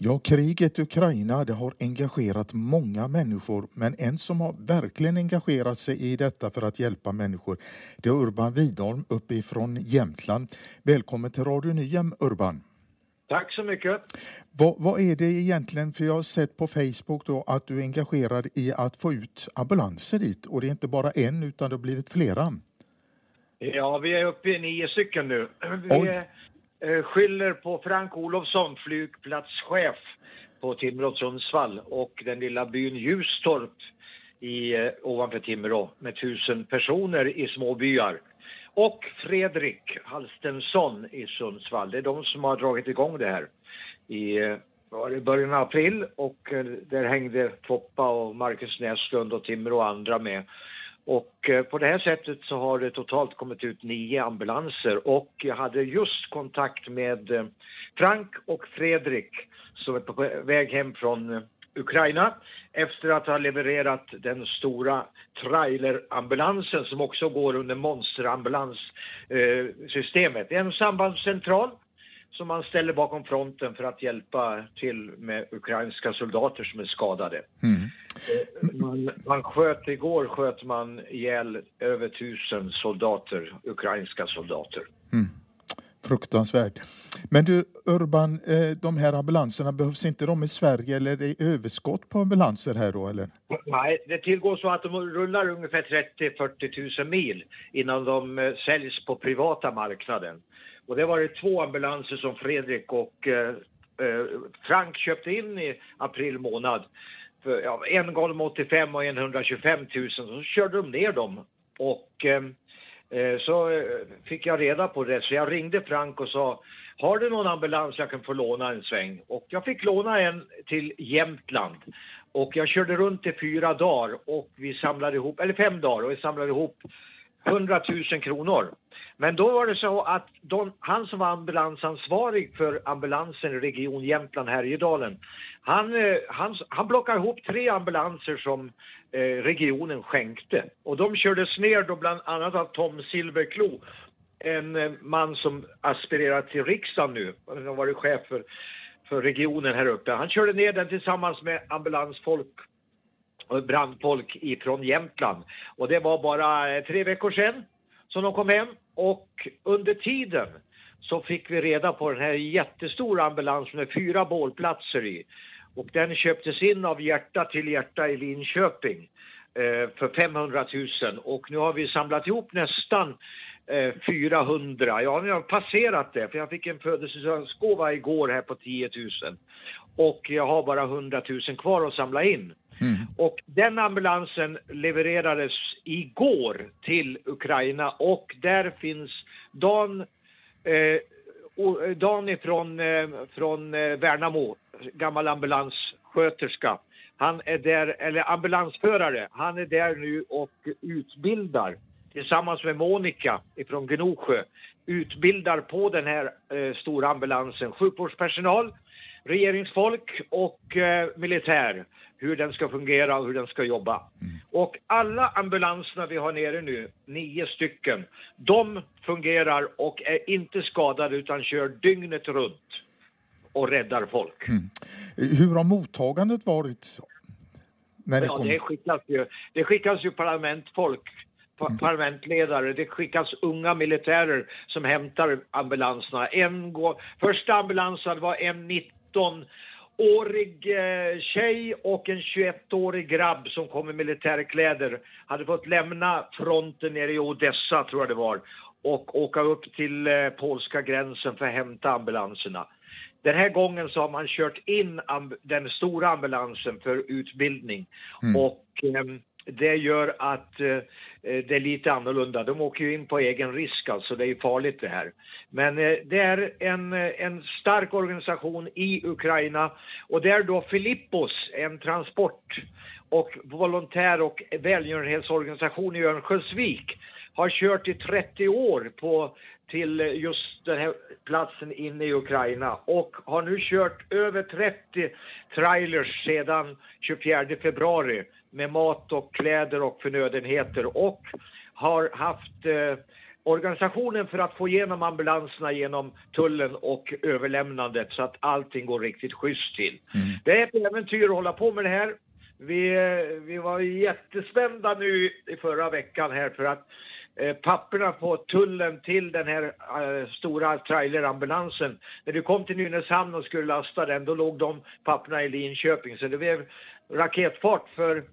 Ja, kriget i Ukraina det har engagerat många människor, men en som har verkligen engagerat sig i detta för att hjälpa människor, det är Urban Widholm uppifrån Jämtland. Välkommen till Radio Nyhem, Urban. Tack så mycket. Vad, vad, är det egentligen, för jag har sett på Facebook då att du är engagerad i att få ut ambulanser dit och det är inte bara en utan det har blivit flera. Ja, vi är uppe i nio stycken nu. Vi är Eh, skyller på Frank Olofsson, flygplatschef på Timrå Sundsvall och den lilla byn Ljustorp i, eh, ovanför Timrå med tusen personer i småbyar. Och Fredrik Halstensson i Sundsvall. Det är de som har dragit igång det här i eh, var början av april och där hängde Foppa och Marcus Näslund och Timrå och andra med. Och eh, på det här sättet så har det totalt kommit ut nio ambulanser och jag hade just kontakt med eh, Frank och Fredrik som är på väg hem från eh, Ukraina efter att ha levererat den stora trailerambulansen som också går under monsterambulanssystemet. En sambandscentral som man ställer bakom fronten för att hjälpa till med ukrainska soldater som är skadade. Mm. Man, man sköt, igår sköt man ihjäl över tusen soldater, ukrainska soldater. Mm. Fruktansvärt. Men du Urban, eh, de här ambulanserna, behövs inte de i Sverige eller är det överskott på ambulanser här då eller? Nej, det tillgår så att de rullar ungefär 30-40 000 mil innan de eh, säljs på privata marknaden. Och det var det två ambulanser som Fredrik och eh, eh, Frank köpte in i april månad. För, ja, en Golm 85 och en 125 000. Så körde de ner dem. Och eh, eh så eh, fick jag reda på det. Så jag ringde Frank och sa har du någon ambulans jag kan få låna en sväng? Och jag fick låna en till Jämtland. Och jag körde runt i fyra dagar och vi samlade ihop, eller fem dagar och vi samlade ihop 100 000 kronor. Men då var det så att de, han som var ambulansansvarig för ambulansen i Region Jämtland Härjedalen, han, eh, han, han plockade ihop tre ambulanser som eh, regionen skänkte. Och de kördes ner då bland annat av Tom Silverklo, en eh, man som aspirerar till riksdagen nu. Han har varit chef för, för regionen här uppe. Han körde ner den tillsammans med ambulansfolk Eh, brandfolk ifrån Jämtland. Och det var bara eh, tre veckor sedan som de kom hem och under tiden så fick vi reda på den här jättestora ambulansen med fyra bålplatser i. Och den köptes in av Hjärta till Hjärta i Linköping eh, för 500 000 och nu har vi samlat ihop nästan eh, 400. Ja, nu har passerat det för jag fick en födelsedagsgåva igår här på 10 000 och jag har bara 100 000 kvar att samla in. Mm. Och den ambulansen levererades igår till Ukraina och där finns Dan, eh, Dan ifrån, eh, från eh, Värnamo, gammal ambulanssköterska. Han är där, eller ambulansförare, han är där nu och utbildar tillsammans med Monica ifrån Gnosjö utbildar på den här eh, stora ambulansen sjukvårdspersonal, regeringsfolk och eh, militär hur den ska fungera och hur den ska jobba. Mm. Och alla ambulanserna vi har nere nu, nio stycken, de fungerar och är inte skadade utan kör dygnet runt och räddar folk. Mm. Hur har mottagandet varit? När det, ja, det, skickas ju, det skickas ju parlamentfolk mm. parlamentledare, det skickas unga militärer som hämtar ambulanserna. En går, första ambulansen var en 19 årig eh, tjej och en 21-årig grabb som kom i militärkläder hade fått lämna fronten nere i Odessa, tror jag det var, och åka upp till eh, polska gränsen för att hämta ambulanserna. Den här gången så har man kört in den stora ambulansen för utbildning mm. och eh, det gör att eh, eh, det är lite annorlunda. De åker ju in på egen risk alltså, det är farligt det här. Men eh, det är en, eh, en stark organisation i Ukraina och det är då Filippos, en transport och volontär och välgörenhetsorganisation i Örnsköldsvik har kört i 30 år på till just den här platsen inne i Ukraina och har nu kört över 30 trailers sedan 24 februari med mat och kläder och förnödenheter och har haft eh, organisationen för att få igenom ambulanserna genom tullen och överlämnandet så att allting går riktigt schysst till. Mm. Det är ett äventyr att hålla på med det här. Vi, vi var jättespända nu i förra veckan här för att eh, papperna på tullen till den här eh, stora trailerambulansen. När du kom till Nynäshamn och skulle lasta den, då låg de papperna i Linköping. Så det blev raketfart för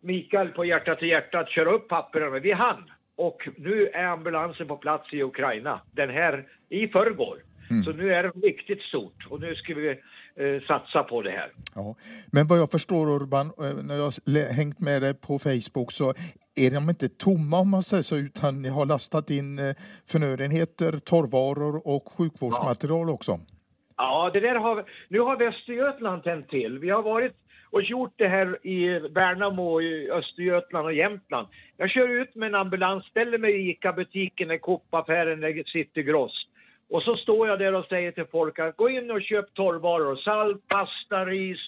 Mikael på hjärta till hjärta att köra upp papperna. Men vi hann. Och nu är ambulansen på plats i Ukraina. Den här i förrgår. Mm. Så nu är det riktigt stort och nu ska vi satsa på det här. Ja. Men vad jag förstår Urban, eh, när jag har hängt med dig på Facebook så är de inte tomma om man säger så utan ni har lastat in eh, förnödenheter, torrvaror och sjukvårdsmaterial ja. också. Ja, det där har nu har Västergötland tänt till. Vi har varit och gjort det här i Värnamo, i Östergötland och Jämtland. Jag kör ut med en ambulans, ställer mig i ICA-butiken, i Coop-affären, City Gross. Och så står jag där och säger till folk att gå in och köp torrvaror. Salt, pasta, ris,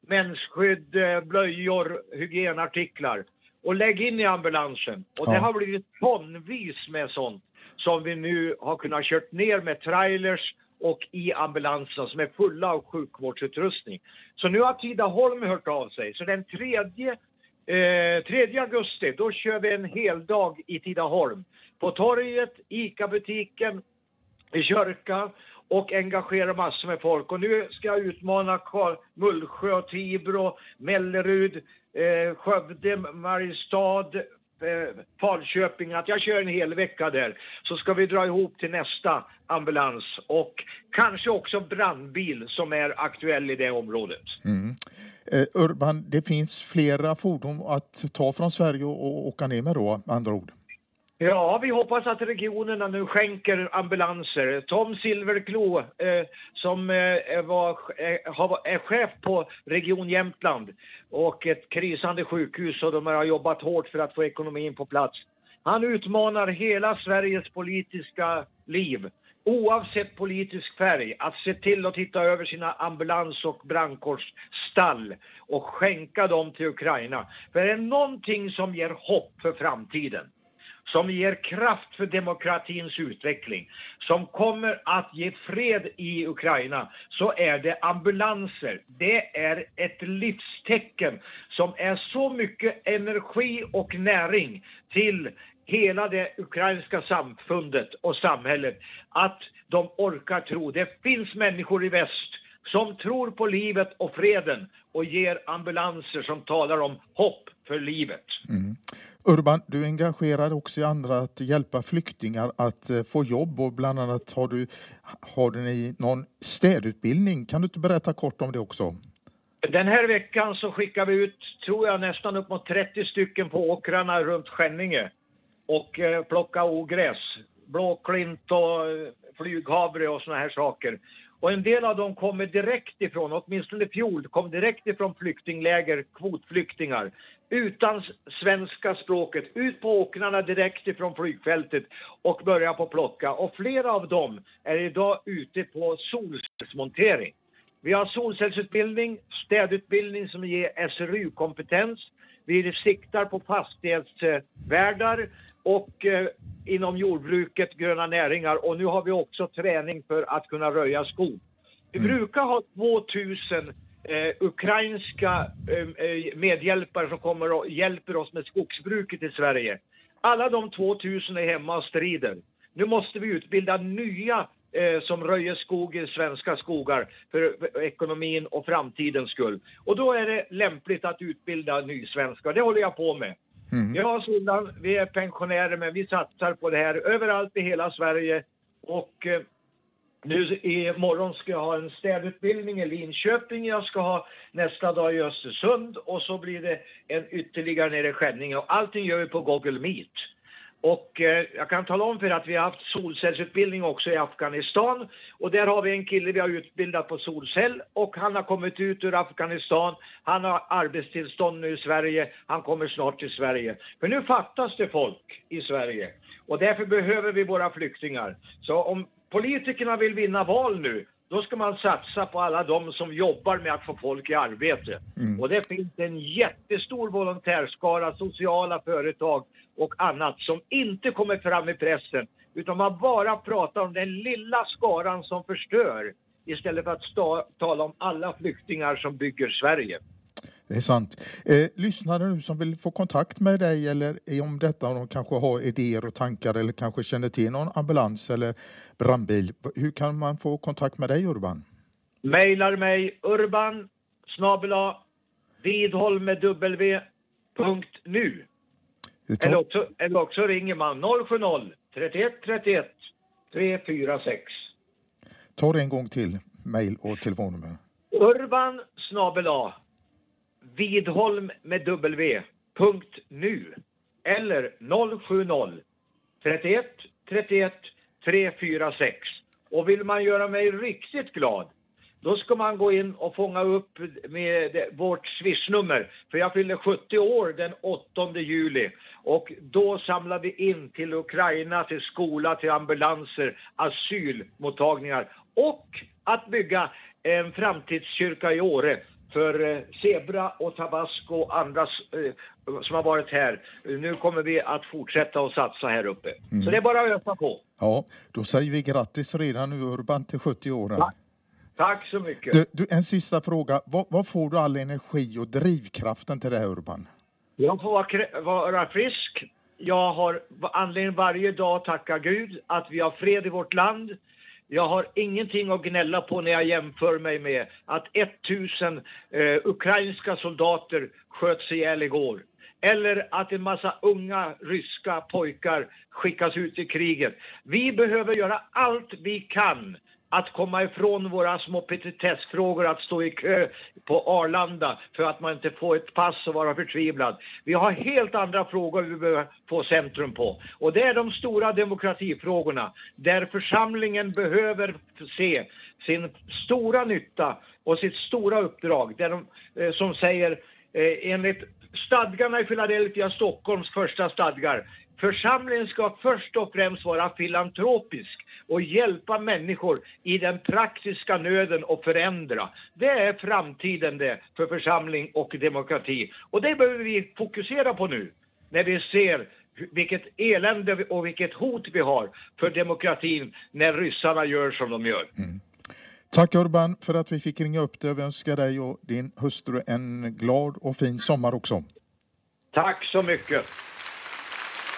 mensskydd, eh, blöjor, hygienartiklar. Och lägg in i ambulansen. Och ja. det har blivit tonvis med sånt som vi nu har kunnat kört ner med trailers och i ambulanserna som är fulla av sjukvårdsutrustning. Så nu har Tidaholm hört av sig. Så den 3, eh, 3 augusti, då kör vi en hel dag i Tidaholm. På torget, ICA-butiken, i kyrka och engagerar massor med folk. Och nu ska jag utmana Karl Mullsjö, Tibro, Mellerud, eh, Skövde, Mariestad, eh, Falköping, att jag kör en hel vecka där. Så ska vi dra ihop till nästa ambulans och kanske också brandbil som är aktuell i det området. Mm. Eh, Urban, det finns flera fordon att ta från Sverige och åka ner med då, andra ord? Ja, vi hoppas att regionerna nu skänker ambulanser. Tom Silverklo, eh, som eh, var, eh, är chef på Region Jämtland och ett krisande sjukhus och de har jobbat hårt för att få ekonomin på plats. Han utmanar hela Sveriges politiska liv, oavsett politisk färg, att se till att titta över sina ambulans och brandkårsstall och skänka dem till Ukraina. För det är någonting som ger hopp för framtiden som ger kraft för demokratins utveckling, som kommer att ge fred i Ukraina, så är det ambulanser. Det är ett livstecken som är så mycket energi och näring till hela det ukrainska samfundet och samhället att de orkar tro. Det finns människor i väst som tror på livet och freden och ger ambulanser som talar om hopp för livet. Mm. Urban, du är engagerad också i andra att hjälpa flyktingar att eh, få jobb och bland annat har du, har du ni någon städutbildning. Kan du inte berätta kort om det också? Den här veckan så skickar vi ut, tror jag, nästan upp mot 30 stycken på åkrarna runt Skänninge och eh, plocka ogräs, blåklint och eh, flyghavre och såna här saker. Och en del av dem kommer direkt ifrån, åtminstone i fjol, kom direkt ifrån flyktingläger, kvotflyktingar utan svenska språket, ut på åkrarna direkt ifrån flygfältet och börja på plocka. Och flera av dem är idag ute på solcellsmontering. Vi har solcellsutbildning, städutbildning som ger SRU-kompetens. Vi siktar på fastighetsvärdar och eh, inom jordbruket, gröna näringar och nu har vi också träning för att kunna röja skog. Vi mm. brukar ha 2000 eh, ukrainska eh, eh, medhjälpare som kommer och hjälper oss med skogsbruket i Sverige. Alla de 2000 är hemma och strider. Nu måste vi utbilda nya eh, som röjer skog i svenska skogar för, för ekonomin och framtidens skull. Och då är det lämpligt att utbilda nysvenskar. Det håller jag på med. Mm. Ja, Sundan, vi är pensionärer men vi satsar på det här överallt i hela Sverige. Och eh, nu i morgon ska jag ha en städutbildning i Linköping, jag ska ha nästa dag i Östersund och så blir det en ytterligare nere i Skänninge och allting gör vi på Google Meet. Och eh, jag kan tala om för er att vi har haft solcellsutbildning också i Afghanistan och där har vi en kille vi har utbildat på solcell och han har kommit ut ur Afghanistan. Han har arbetstillstånd nu i Sverige. Han kommer snart till Sverige. För nu fattas det folk i Sverige och därför behöver vi våra flyktingar. Så om politikerna vill vinna val nu, då ska man satsa på alla de som jobbar med att få folk i arbete. Mm. Och det finns en jättestor volontärskara, sociala företag och annat som inte kommer fram i pressen Utan man bara pratar om den lilla skaran som förstör istället för att tala om alla flyktingar som bygger Sverige. Det är sant. Eh, lyssnare nu som vill få kontakt med dig eller om detta, om de kanske har idéer och tankar eller kanske känner till någon ambulans eller brandbil. Hur kan man få kontakt med dig Urban? Mailar mig urban snabela vidholm med w punkt nu. Eller också, eller också ringer man 070 31 31 346. Ta det en gång till, mejl och telefonnummer. Urban snabela Vidholm med W. Punkt nu. Eller 070 31 31 346. Och vill man göra mig riktigt glad då ska man gå in och fånga upp med det- vårt swishnummer. För jag fyller 70 år den 8 juli. Och då samlar vi in till Ukraina, till skola, till ambulanser, asylmottagningar och att bygga en framtidskyrka i Åre för eh, Zebra och Tabasco och andra eh, som har varit här. Nu kommer vi att fortsätta att satsa här uppe. Så det är bara att ösa på. Ja, då säger vi grattis redan nu Urban till 70 åren. Ja. Tack så mycket. Du, du, en sista fråga. Var får du all energi och drivkraften till det här Urban? Jag får vara, vara frisk. Jag har anledning varje dag att tacka Gud att vi har fred i vårt land. Jag har ingenting att gnälla på när jag jämför mig med att 1000 eh, ukrainska soldater sköts ihjäl igår. Eller att en massa unga ryska pojkar skickas ut i kriget. Vi behöver göra allt vi kan att komma ifrån våra små petitessfrågor, att stå i kö på Arlanda för att man inte får ett pass och vara förtvivlad. Vi har helt andra frågor vi behöver få centrum på. Och det är de stora demokratifrågorna, där församlingen behöver se sin stora nytta och sitt stora uppdrag, där de, eh, som säger eh, enligt stadgarna i Philadelphia, Stockholms första stadgar, Församlingen ska först och främst vara filantropisk och hjälpa människor i den praktiska nöden och förändra. Det är framtiden det för församling och demokrati. Och det behöver vi fokusera på nu när vi ser vilket elände och vilket hot vi har för demokratin när ryssarna gör som de gör. Tack Urban för att vi fick ringa upp dig. Vi önskar dig och din hustru en glad och fin sommar också. Tack så mycket!